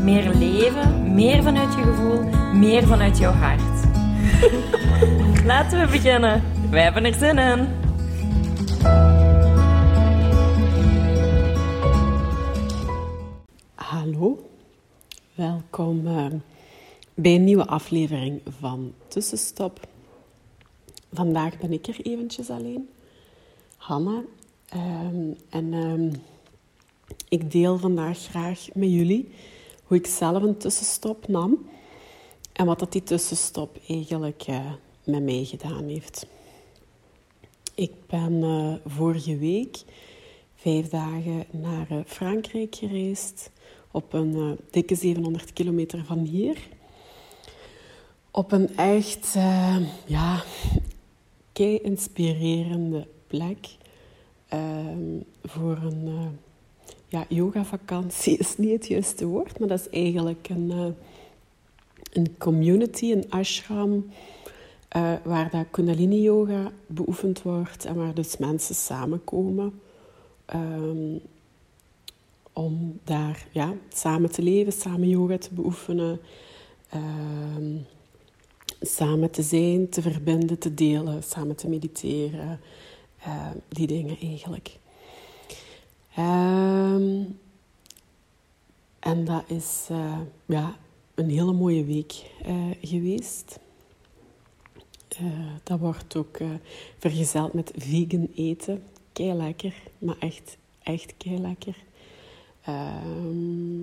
Meer leven, meer vanuit je gevoel, meer vanuit jouw hart. Laten we beginnen. Wij hebben er zin in. Hallo, welkom eh, bij een nieuwe aflevering van Tussenstop. Vandaag ben ik er eventjes alleen, Hanna. Ehm, en ehm, ik deel vandaag graag met jullie hoe ik zelf een tussenstop nam en wat dat die tussenstop eigenlijk eh, met mij gedaan heeft. Ik ben eh, vorige week vijf dagen naar eh, Frankrijk gereisd. Op een dikke 700 kilometer van hier. Op een echt, ja, kei inspirerende plek. Voor een, ja, yoga-vakantie is niet het juiste woord, maar dat is eigenlijk een, eh, een community, een ashram, eh, waar dat kundalini-yoga beoefend wordt en waar dus mensen samenkomen ehm, om daar ja, samen te leven, samen yoga te beoefenen, ehm, samen te zijn, te verbinden, te delen, samen te mediteren, eh, die dingen eigenlijk. Ehm, en dat is eh, ja, een hele mooie week eh, geweest. Eh, dat wordt ook vergezeld met vegan eten. Kei lekker, maar echt, echt kei lekker. Ehm,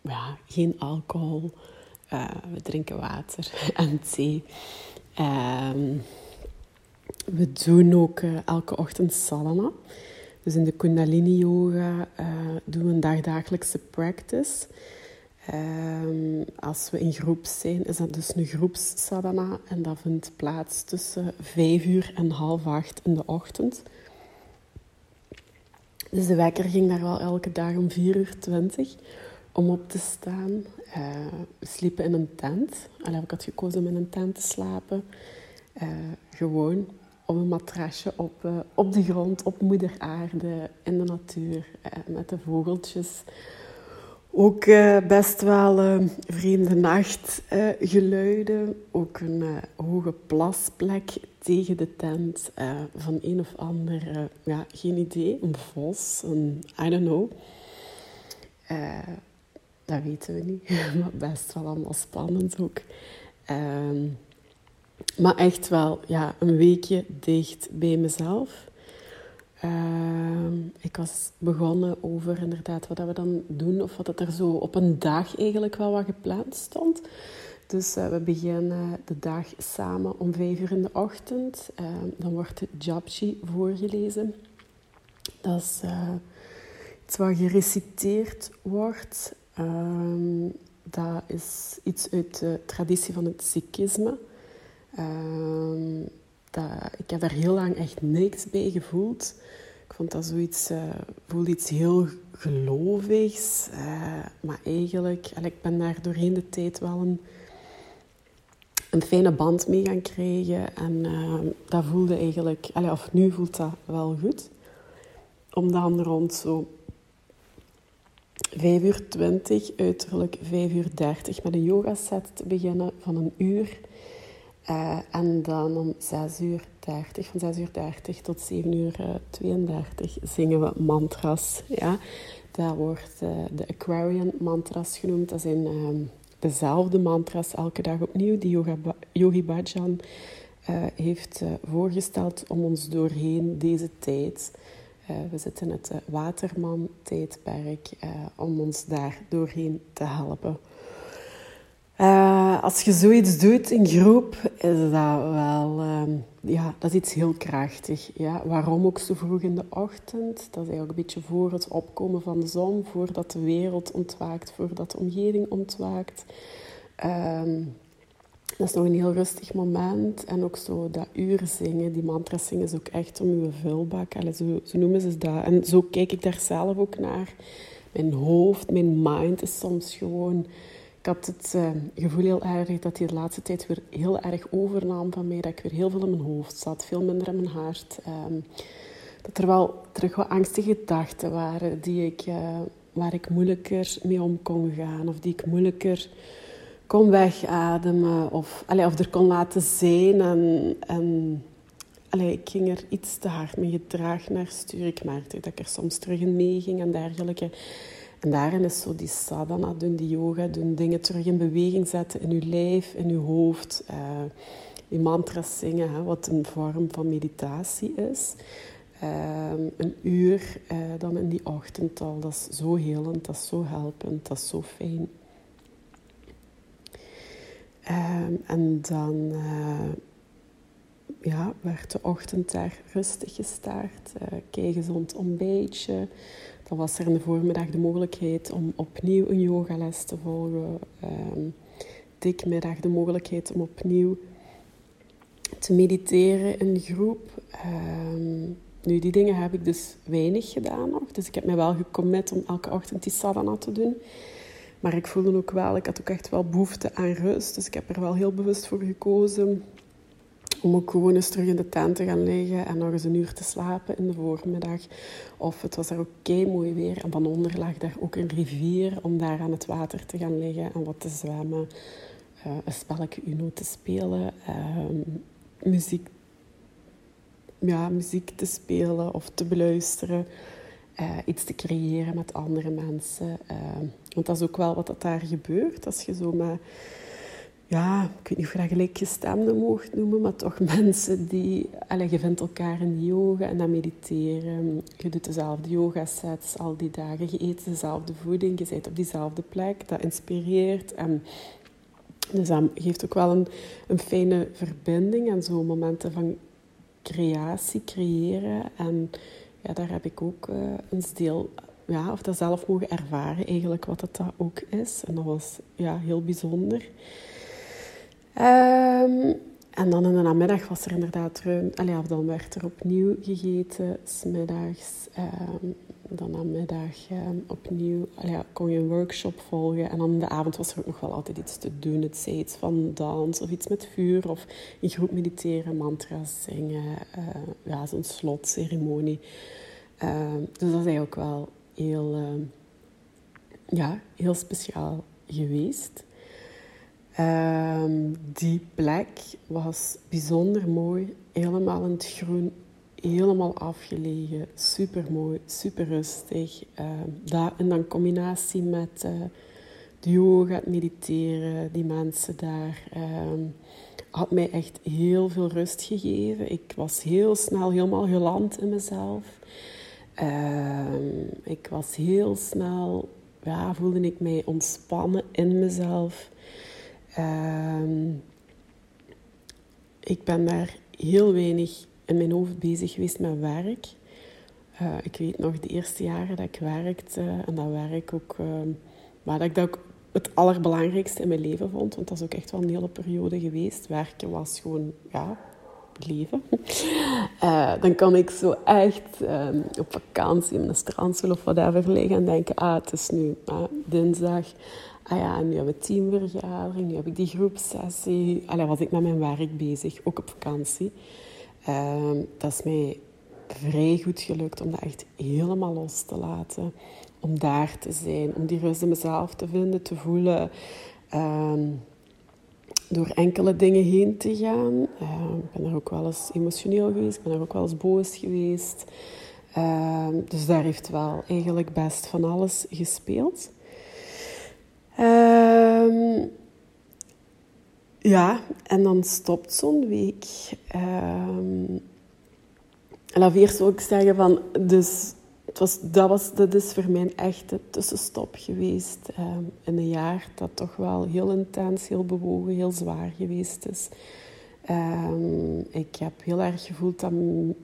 ja, geen alcohol. We drinken water en thee. Ehm, we doen ook elke ochtend sadhana. Dus in de Kundalini Yoga eh, doen we een dagdagelijkse practice. Ehm, als we in groep zijn, is dat dus een groepssadhana. En dat vindt plaats tussen vijf uur en half acht in de ochtend. Dus de wekker ging daar wel elke dag om 4 uur 20 om op te staan. Eh, we sliepen in een tent. Allee, ik had gekozen om in een tent te slapen. Eh, gewoon op een matrasje op, eh, op de grond, op moeder aarde, in de natuur, eh, met de vogeltjes. Ook eh, best wel vreemde nachtgeluiden. ook een hoge plasplek tegen de tent van een of ander, ja, geen idee, een vos, een, I don't know. Dat weten we niet, maar best wel allemaal spannend ook. Ehm, maar echt wel ja, een weekje dicht bij mezelf. Ehm, ik was begonnen over inderdaad wat we dan doen, of wat het er zo op een dag eigenlijk wel wat gepland stond. Dus eh, we beginnen de dag samen om vijf uur in de ochtend. Ehm, dan wordt de Japji voorgelezen. Dat is eh, iets wat gereciteerd wordt. Ehm, dat is iets uit de traditie van het Sikhisme. Ehm, dat, ik heb daar heel lang echt niks bij gevoeld. Ik vond dat zoiets, eh voelde iets heel gelovigs. eh, maar eigenlijk, en ik ben daar doorheen de tijd wel een, een fijne band mee gaan krijgen. En ehm, dat voelde eigenlijk, of nu voelt dat wel goed. Om dan rond zo 5 uur 20, uiterlijk 5 uur 30 met een yogaset te beginnen van een uur. Eh, en dan om 6 uur 30, van 6 uur 30 tot 7 uur eh, 32 zingen we mantras. Ja? Dat wordt eh, de Aquarian mantras genoemd. Dat zijn ehm, dezelfde mantras elke dag opnieuw die Yogi Bhajan eh, heeft eh, voorgesteld om ons doorheen deze tijd. eh, we zitten in het eh, Waterman-tijdperk eh, om ons daar doorheen te helpen. Eh, als je zoiets doet in groep, is dat wel ehm, ja, dat is iets heel krachtig. Ja. Waarom ook zo vroeg in de ochtend? Dat is eigenlijk een beetje voor het opkomen van de zon, voordat de wereld ontwaakt, voordat de omgeving ontwaakt. Ehm, Dat is nog een heel rustig moment. En ook zo dat uur zingen, die mantras zingen, is ook echt om uw vulbak. Allee, zo, zo noemen ze dat. En zo kijk ik daar zelf ook naar. Mijn hoofd, mijn mind is soms gewoon... Ik had het uh, gevoel heel erg dat hij de laatste tijd weer heel erg overnam van mij. Dat ik weer heel veel in mijn hoofd zat, veel minder in mijn hart. Um, dat er wel terug wat angstige gedachten waren die ik, uh, waar ik moeilijker mee om kon gaan. Of die ik moeilijker kon wegademen. Of, allee, of er kon laten zijn. En, en allee, ik ging er iets te hard mee gedragen naar sturen. Ik merkte dat ik er soms terug in meeging en dergelijke. En daarin is zo die sadhana doen, die yoga doen, dingen terug in beweging zetten in uw lijf, in uw hoofd. Uh, die mantras zingen, hè, wat een vorm van meditatie is. Uh, een uur uh, dan in die ochtend al. Dat is zo helend, dat is zo helpend, dat is zo fijn. Um, en dan ja, werd de ochtend daar rustig gestart. Uh, gezond ontbijtje. Dan was er in de voormiddag de mogelijkheid om opnieuw een yogales te volgen. Um, de mogelijkheid om opnieuw te mediteren in groep. Um, nu, die dingen heb ik dus weinig gedaan nog. Dus ik heb me wel gecommit om elke ochtend die sadhana te doen. Maar ik voelde ook wel, ik had ook echt wel behoefte aan rust. Dus ik heb er wel heel bewust voor gekozen om ook gewoon eens terug in de tent te gaan liggen en nog eens een uur te slapen in de voormiddag. Of het was daar ook kei mooi weer en van onder lag daar ook een rivier om daar aan het water te gaan liggen en wat te zwemmen. Uh, een spelletje Uno te spelen, uh, muziek, ja, muziek te spelen of te beluisteren. Uh, iets te creëren met andere mensen. Ehm, want dat is ook wel wat dat daar gebeurt. Als je zo met ja, ik weet niet of je dat gelijkgestemde mocht noemen, maar toch mensen die... Allez, je vindt elkaar in yoga en dan mediteren. Je doet dezelfde yoga-sets al die dagen. Je eet dezelfde voeding, je bent op diezelfde plek. Dat inspireert. En dus dat geeft ook wel een, een fijne verbinding en zo momenten van creatie, creëren. En ja, daar heb ik ook uh, een deel ja, of dat zelf mogen ervaren, eigenlijk wat dat ook is. En dat was ja, heel bijzonder. Um, en dan in de namiddag was er inderdaad of dan werd er opnieuw gegeten, smiddags. Um, dan namiddag um, opnieuw allee, kon je een workshop volgen. En dan in de avond was er ook nog wel altijd iets te doen. Het zij iets van dans of iets met vuur. Of in groep mediteren, mantra's zingen. Uh, ja, zo'n slotceremonie. dus dat is eigenlijk wel heel, ja, heel speciaal geweest. Um, die plek was bijzonder mooi, helemaal in het groen, helemaal afgelegen, super mooi, super rustig. Um, dat in dan combinatie met uh, de yoga, het mediteren, die mensen daar, um, had mij echt heel veel rust gegeven. Ik was heel snel helemaal geland in mezelf. ik was heel snel, ja, voelde ik mij ontspannen in mezelf. Uh, ik ben daar heel weinig in mijn hoofd bezig geweest met werk. Uh, ik weet nog de eerste jaren dat ik werkte en dat werk ook, uh, maar dat ik dat ook het allerbelangrijkste in mijn leven vond. Want dat is ook echt wel een hele periode geweest. Werken was gewoon, ja, leven. Uh, dan kan ik zo echt ehm, op vakantie in een strandsel of whatever liggen en denken, ah, het is nu dinsdag ah ja, nu hebben we teamvergadering, nu heb ik die groepsessie. Allee, was ik met mijn werk bezig, ook op vakantie. Uh, dat is mij vrij goed gelukt om dat echt helemaal los te laten. Om daar te zijn, om die rust in mezelf te vinden, te voelen. Uh, door enkele dingen heen te gaan. Uh, ik ben er ook wel eens emotioneel geweest, ik ben er ook wel eens boos geweest. Ehm, dus daar heeft wel eigenlijk best van alles gespeeld. Um, ja, en dan stopt zo'n week. En dan eerst ook zeggen van, dus het was, dat, was, dat is voor mij een echte tussenstop geweest um, in een jaar dat toch wel heel intens, heel bewogen, heel zwaar geweest is. Um, ik heb heel erg gevoeld dat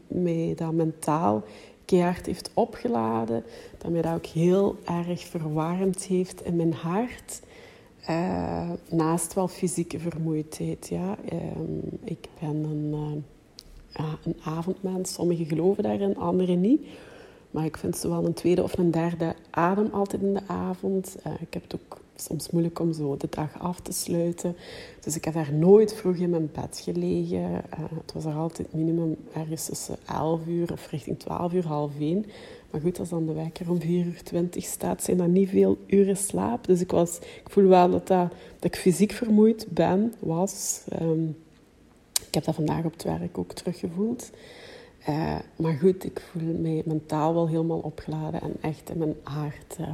mij dat mentaal keihard heeft opgeladen. Dat mij dat ook heel erg verwarmd heeft in mijn hart. Uh, naast wel fysieke vermoeidheid. Ja. Um, ik ben een, uh, een avondmens. Sommigen geloven daarin, anderen niet. Maar ik vind zowel een tweede of een derde adem altijd in de avond. Uh, ik heb het ook soms moeilijk om zo de dag af te sluiten. Dus ik heb daar nooit vroeg in mijn bed gelegen. Uh, het was er altijd minimum ergens tussen 11 uur of richting 12 uur, half 1. Maar goed, als dan de wekker om 4 uur 20 staat, zijn dat niet veel uren slaap. Dus ik, was, ik voel wel dat, dat, dat ik fysiek vermoeid ben, was. Um, ik heb dat vandaag op het werk ook teruggevoeld. Uh, maar goed, ik voel mij mentaal wel helemaal opgeladen en echt in mijn hart. Uh,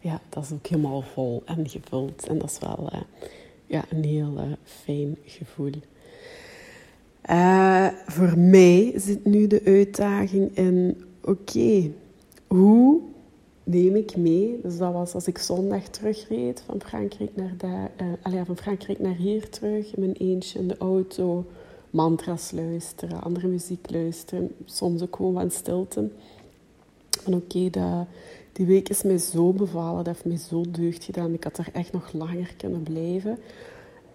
ja, dat is ook helemaal vol en gevuld. En dat is wel uh, ja, een heel fijn gevoel. voor mij zit nu de uitdaging in: oké, hoe neem ik mee? Dus dat was als ik zondag terugreed van Frankrijk naar, daar, van Frankrijk naar hier terug, in mijn eentje in de auto, mantras luisteren, andere muziek luisteren, soms ook gewoon van stilte. En oké, die week is mij zo bevallen, dat heeft mij zo deugd gedaan. Ik had er echt nog langer kunnen blijven.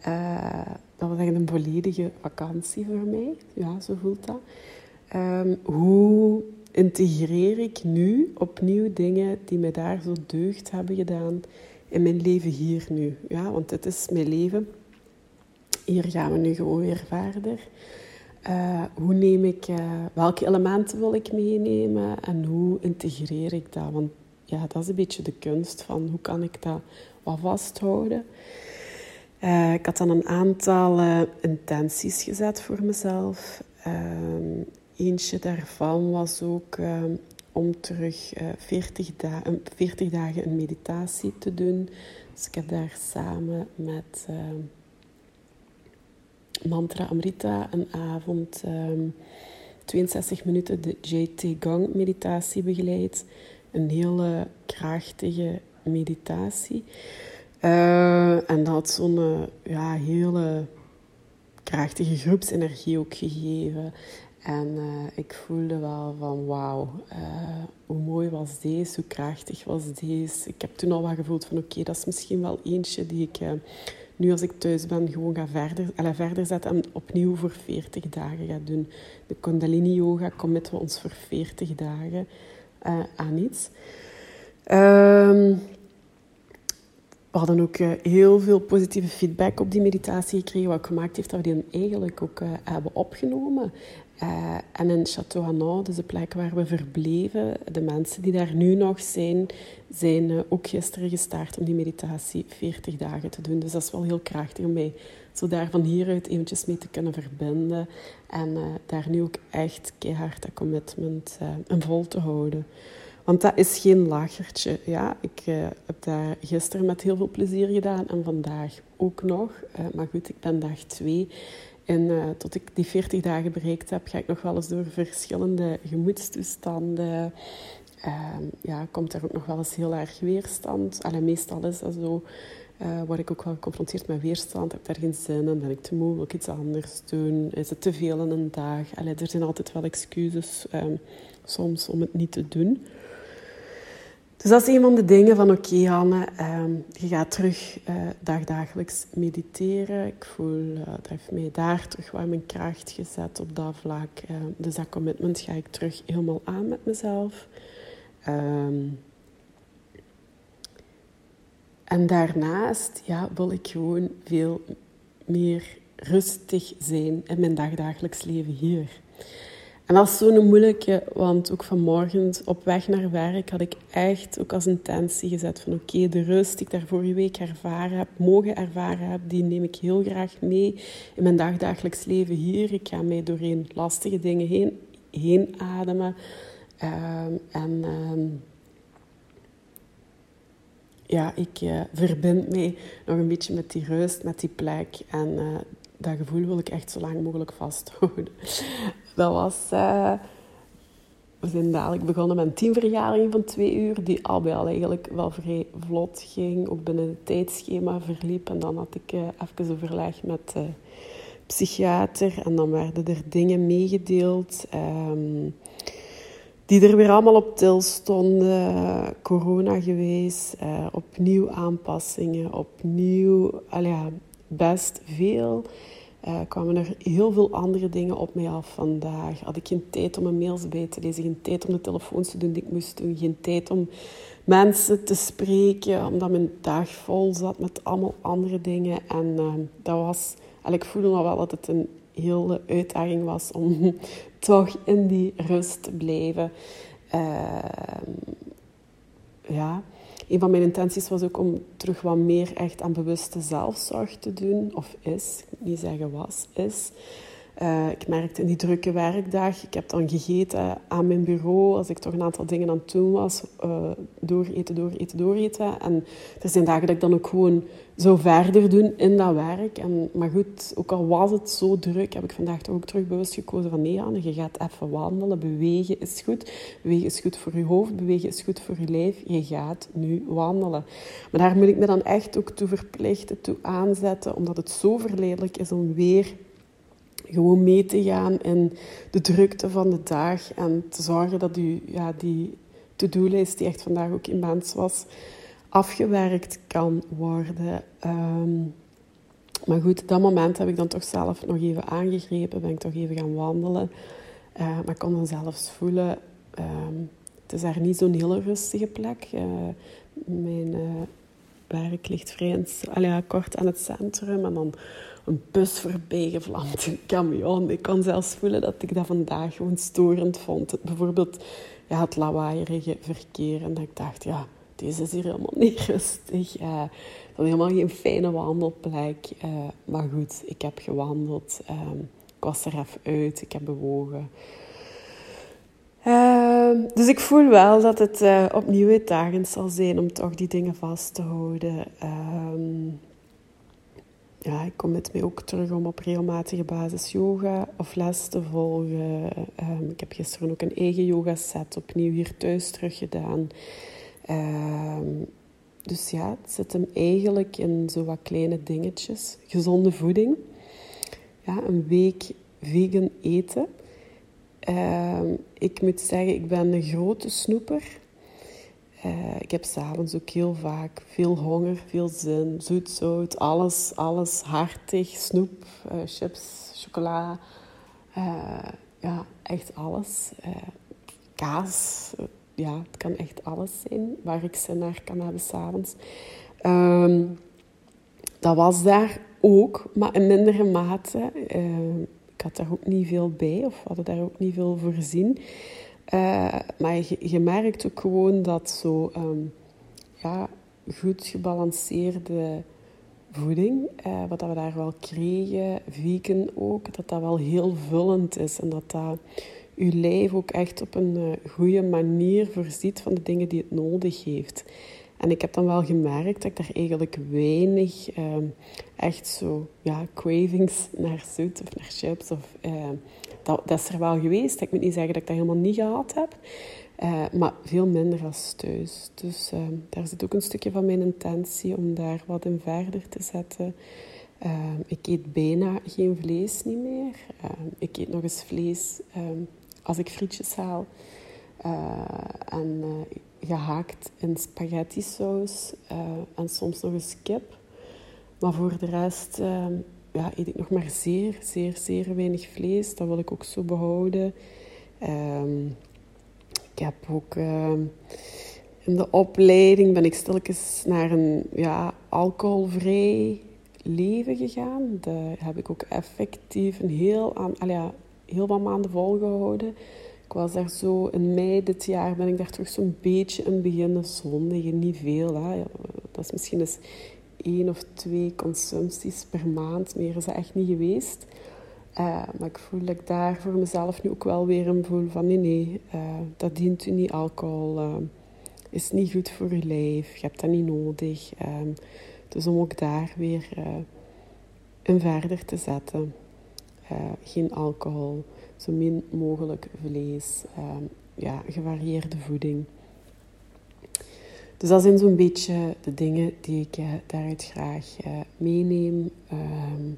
Uh, dat was echt een volledige vakantie voor mij. Ja, zo voelt dat. Um, hoe integreer ik nu opnieuw dingen die me daar zo deugd hebben gedaan in mijn leven hier nu. Ja, want dit is mijn leven. Hier gaan we nu gewoon weer verder. Uh, hoe neem ik, uh, welke elementen wil ik meenemen en hoe integreer ik dat? Want ja, dat is een beetje de kunst van hoe kan ik dat wat vasthouden. Uh, ik had dan een aantal intenties gezet voor mezelf. Ehm, Eentje daarvan was ook ehm, om terug uh, 40, da 40 dagen een meditatie te doen. Dus ik heb daar samen met uh, Mantra Amrita een avond 62 ehm, minuten de JT Gang meditatie begeleid. Een hele krachtige meditatie. Uh, en dat had zo'n eh, ja, hele krachtige groepsenergie ook gegeven. En uh, ik voelde wel van wauw, hoe mooi was deze, hoe krachtig was deze. Ik heb toen al wel gevoeld van oké, dat is misschien wel eentje die ik nu als ik thuis ben gewoon ga verder, verder zetten en opnieuw voor 40 dagen ga doen. De Kundalini Yoga committen we ons voor 40 dagen aan iets. Um, we hadden ook heel veel positieve feedback op die meditatie gekregen, wat gemaakt heeft dat we die eigenlijk ook hebben opgenomen. Uh, en in Château Hanan, dus de plek waar we verbleven, de mensen die daar nu nog zijn, zijn uh, ook gisteren gestart om die meditatie 40 dagen te doen. Dus dat is wel heel krachtig om mij zo daar van hieruit eventjes mee te kunnen verbinden. En uh, daar nu ook echt keihard dat commitment in vol te houden. Want dat is geen lachertje. Ja, ik heb daar gisteren met heel veel plezier gedaan en vandaag ook nog. maar goed, ik ben dag twee. En uh, tot ik die 40 dagen bereikt heb, ga ik nog wel eens door verschillende gemoedstoestanden. Uh, ja, komt er ook nog wel eens heel erg weerstand. Allee, meestal is dat zo. Uh, word ik ook wel geconfronteerd met weerstand. Heb ik daar geen zin in? Ben ik te moe? Wil iets anders doen? Is het te veel in een dag? Allee, er zijn altijd wel excuses um, soms om het niet te doen. Dus dat is een van de dingen van oké Hanne, ehm, je gaat terug uh, dagdagelijks mediteren. Ik voel, uh, dat heeft mij daar terug wat mijn kracht gezet op dat vlak. Uh, dus dat commitment ga ik terug helemaal aan met mezelf. Um, en daarnaast ja, wil ik gewoon veel meer rustig zijn in mijn dagdagelijks leven hier. En dat is zo'n moeilijke, want ook vanmorgen op weg naar werk had ik echt ook als intentie gezet van oké, de rust die ik daar vorige week ervaren heb, mogen ervaren heb, die neem ik heel graag mee in mijn dagdagelijks leven hier. Ik ga mij doorheen lastige dingen heen, heen ademen. Um, en um, ja, ik uh, verbind mij nog een beetje met die rust, met die plek. En uh, dat gevoel wil ik echt zo lang mogelijk vasthouden. Dat was... Uh, we zijn dadelijk begonnen met een teamvergadering van twee uur, die al bij al eigenlijk wel vrij vlot ging, ook binnen het tijdschema verliep. En dan had ik uh, even overleg met de psychiater en dan werden er dingen meegedeeld. Um, die er weer allemaal op til stonden. Corona geweest, uh, opnieuw aanpassingen, opnieuw, al ja, best veel. Uh, kwamen er heel veel andere dingen op mij af vandaag. Had ik geen tijd om mijn mails bij te lezen, geen tijd om de telefoons te doen die ik moest doen, geen tijd om mensen te spreken, omdat mijn dag vol zat met allemaal andere dingen. En uh, dat was, en ik voelde wel dat het een hele uitdaging was om toch in die rust te blijven. Uh, ja, een van mijn intenties was ook om terug wat meer echt aan bewuste zelfzorg te doen. Of is, ik niet zeggen was, is. Uh, ik merkte in die drukke werkdag, ik heb dan gegeten aan mijn bureau als ik toch een aantal dingen aan het doen was. Uh, dooreten, dooreten, dooreten. En er zijn dagen dat ik dan ook gewoon zo verder doen in dat werk. En, maar goed, ook al was het zo druk, heb ik vandaag toch ook terug bewust gekozen van nee Anne, je gaat even wandelen. Bewegen is goed. Bewegen is goed voor je hoofd, bewegen is goed voor je lijf. Je gaat nu wandelen. Maar daar moet ik me dan echt ook toe verplichten, toe aanzetten, omdat het zo verleidelijk is om weer gewoon mee te gaan in de drukte van de dag en te zorgen dat u ja, die to-do-lijst die echt vandaag ook immens was, afgewerkt kan worden. Ehm, maar goed, dat moment heb ik dan toch zelf nog even aangegrepen, ben ik toch even gaan wandelen. Uh, maar ik kon dan zelfs voelen, ehm, het is daar niet zo'n hele rustige plek. Uh, mijn uh, werk ligt vrij kort aan het centrum en dan een bus voorbij gevlamd, een camion. Ik kan zelfs voelen dat ik dat vandaag gewoon storend vond. Bijvoorbeeld ja, het lawaaierige verkeer. En dat ik dacht, ja, deze is hier helemaal niet rustig. Uh, dat is helemaal geen fijne wandelplek. Uh, maar goed, ik heb gewandeld. Uh, ik was er even uit. Ik heb bewogen. Ehm, dus ik voel wel dat het uh, opnieuw uitdagend zal zijn om toch die dingen vast te houden. Ehm, ja, ik kom met mij ook terug om op regelmatige basis yoga of les te volgen. Um, ik heb gisteren ook een eigen yoga set opnieuw hier thuis terug gedaan. Um, dus ja, het zit hem eigenlijk in zo wat kleine dingetjes. Gezonde voeding. Ja, een week vegan eten. Um, ik moet zeggen, ik ben een grote snoeper. Uh, ik heb s'avonds ook heel vaak veel honger, veel zin, zoet, zout, alles, alles hartig, snoep, uh, chips, chocola, uh, ja, echt alles. kaas, ja, het kan echt alles zijn waar ik zin naar kan hebben s'avonds. Um, dat was daar ook, maar in mindere mate. ik had daar ook niet veel bij, of hadden daar ook niet veel voorzien. Uh, maar je, merkt ook gewoon dat zo um, ja, goed gebalanceerde voeding, uh, wat we daar wel kregen, vegan ook, dat dat wel heel vullend is. En dat dat je lijf ook echt op een uh, goede manier voorziet van de dingen die het nodig heeft. En ik heb dan wel gemerkt dat ik daar eigenlijk weinig um, echt zo, ja, cravings naar zoet of naar chips of dat, dat, is er wel geweest. Ik moet niet zeggen dat ik dat helemaal niet gehad heb. Uh, maar veel minder als thuis. Dus uh, daar zit ook een stukje van mijn intentie om daar wat in verder te zetten. Uh, ik eet bijna geen vlees niet meer. ik eet nog eens vlees als ik frietjes haal. en gehaakt in spaghetti saus. en soms nog eens kip. Maar voor de rest ja, eet ik nog maar zeer, zeer, zeer weinig vlees. Dat wil ik ook zo behouden. Um, ik heb ook uh, in de opleiding ben ik stilletjes naar een ja, alcoholvrij leven gegaan. Dat heb ik ook effectief een heel, aan, ja, heel wat maanden volgehouden. Ik was daar zo in mei dit jaar ben ik daar toch zo'n beetje in beginnen zondigen. Niet veel, hè. dat is misschien eens één of twee consumpties per maand. Meer is dat echt niet geweest. Uh, maar ik voel dat ik daar voor mezelf nu ook wel weer een voel van nee, nee, uh, dat dient u niet. Alcohol uh, is niet goed voor je lijf. Je hebt dat niet nodig. dus om ook daar weer een verder te zetten. geen alcohol, zo min mogelijk vlees, ja, gevarieerde voeding. Dus dat zijn zo'n beetje de dingen die ik uh, daaruit graag uh, meeneem. Um,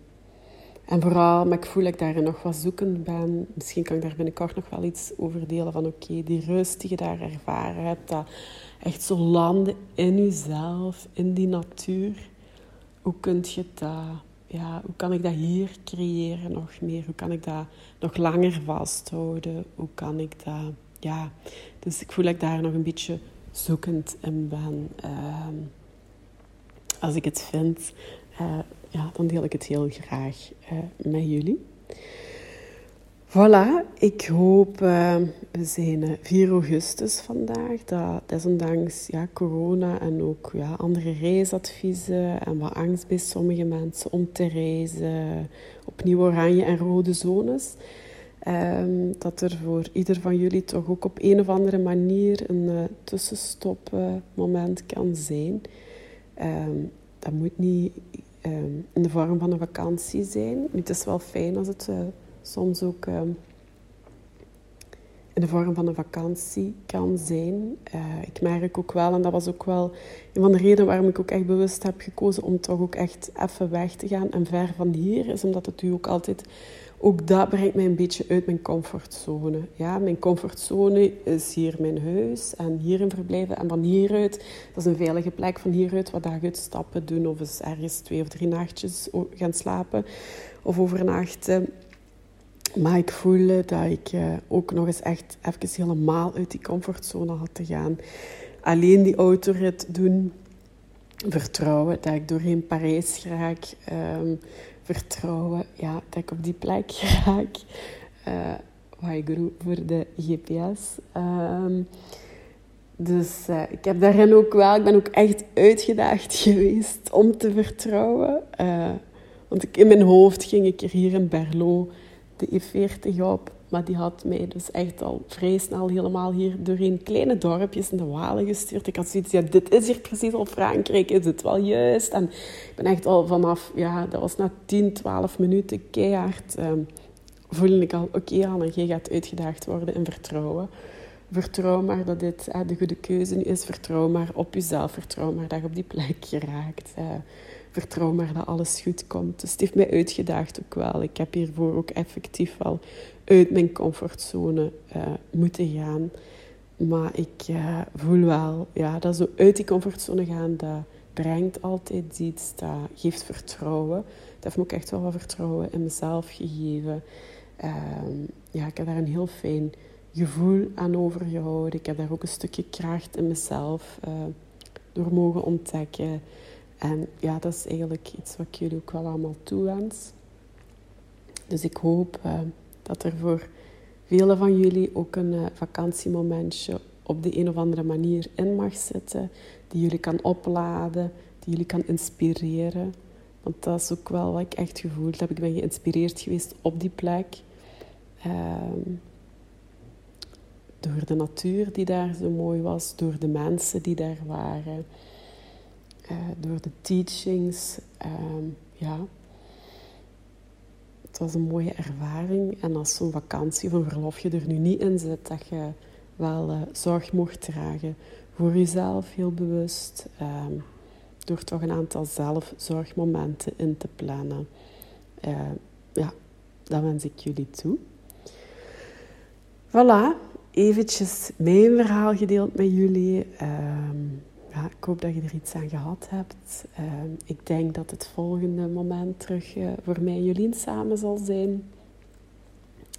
En vooral, maar ik voel dat ik daarin nog wat zoekend ben. Misschien kan ik daar binnenkort nog wel iets over delen van oké, die rust die je daar ervaren hebt, dat echt zo landen in jezelf, in die natuur. Hoe kun je dat, ja, hoe kan ik dat hier creëren nog meer? Hoe kan ik dat nog langer vasthouden? Hoe kan ik dat, ja. Dus ik voel dat ik daar nog een beetje zoekend in ben. Ehm, als ik het vind, uh, ja, dan deel ik het heel graag uh, met jullie. Voilà, ik hoop, uh, we zijn 4 augustus vandaag, dat desondanks ja, corona en ook ja, andere reisadviezen en wat angst bij sommige mensen om te reizen, opnieuw oranje en rode zones, um, dat er voor ieder van jullie toch ook op een of andere manier een uh, tussenstopmoment kan zijn. Um, dat moet niet Ehm, in de vorm van een vakantie zijn. het is wel fijn als het uh, soms ook in de vorm van een vakantie kan zijn. Uh, ik merk ook wel, en dat was ook wel een van de redenen waarom ik ook echt bewust heb gekozen om toch ook echt even weg te gaan en ver van hier, is omdat het u ook altijd ook dat brengt mij een beetje uit mijn comfortzone. Ja, mijn comfortzone is hier mijn huis en hierin verblijven. En van hieruit, dat is een veilige plek, van hieruit wat dagen stappen doen. Of eens ergens twee of drie nachtjes gaan slapen of overnachten. Maar ik voelde dat ik eh, ook nog eens echt even helemaal uit die comfortzone had te gaan. Alleen die autorit doen. Vertrouwen dat ik doorheen Parijs raak. Um, vertrouwen ja, dat ik op die plek raak. Uh, voor de GPS. Ehm, dus uh, ik heb daarin ook wel, ik ben ook echt uitgedaagd geweest om te vertrouwen. Uh, want ik, in mijn hoofd ging ik er hier in Berlo de E40 op. Maar die had mij dus echt al vrij snel helemaal hier doorheen kleine dorpjes in de Walen gestuurd. Ik had zoiets, ja, dit is hier precies al Frankrijk, is het wel juist? En ik ben echt al vanaf, ja, dat was na 10, 12 minuten keihard, um, voelde ik al, oké okay, Anne, jij gaat uitgedaagd worden in vertrouwen. Vertrouw maar dat dit uh, de goede keuze is. Vertrouw maar op jezelf. Vertrouw maar dat je op die plek geraakt. Vertrouw maar dat alles goed komt. Dus het heeft mij uitgedaagd ook wel. Ik heb hiervoor ook effectief wel uit mijn comfortzone uh, moeten gaan. Maar ik uh, voel wel, ja, dat zo uit die comfortzone gaan, dat brengt altijd iets, dat geeft vertrouwen. Dat heeft me ook echt wel wat vertrouwen in mezelf gegeven. Uh, ja, ik heb daar een heel fijn gevoel aan overgehouden. Ik heb daar ook een stukje kracht in mezelf uh, door mogen ontdekken. En ja, dat is eigenlijk iets wat ik jullie ook wel allemaal toewens. Dus ik hoop dat er voor velen van jullie ook een uh, vakantiemomentje op de een of andere manier in mag zitten, die jullie kan opladen, die jullie kan inspireren. Want dat is ook wel wat ik echt gevoeld heb. Ik ben geïnspireerd geweest op die plek. Ehm, door de natuur die daar zo mooi was, door de mensen die daar waren, uh, door de teachings. Ehm, ja, het was een mooie ervaring. En als zo'n vakantie of een verlofje er nu niet in zit, dat je wel uh, zorg mocht dragen voor jezelf, heel bewust. Um, door toch een aantal zelfzorgmomenten in te plannen. Uh, ja, dat wens ik jullie toe. Voilà, eventjes mijn verhaal gedeeld met jullie. Ja, ik hoop dat je er iets aan gehad hebt. Ehm, ik denk dat het volgende moment terug uh, voor mij en Jolien samen zal zijn.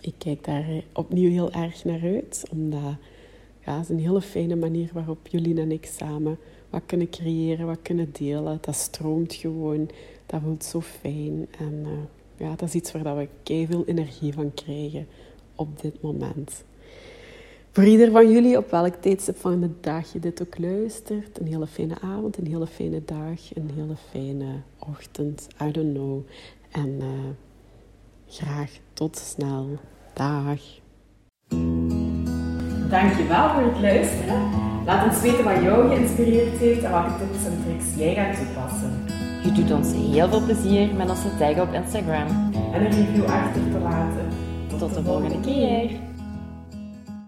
Ik kijk daar eh, opnieuw heel erg naar uit, omdat ja, het is een hele fijne manier waarop Jolien en ik samen wat kunnen creëren, wat kunnen delen. Dat stroomt gewoon, dat voelt zo fijn. En uh, ja, dat is iets waar we veel energie van krijgen op dit moment. Voor ieder van jullie, op welk tijdstip van de dag je dit ook luistert, een hele fijne avond, een hele fijne dag, een hele fijne ochtend, I don't know. En uh, graag tot snel. Dag. Dankjewel voor het luisteren. Laat ons weten wat jou geïnspireerd heeft en welke tips en tricks jij gaat toepassen. Je doet ons heel veel plezier met onze tag op Instagram. En een review achter te laten. Tot, Tot de volgende keer.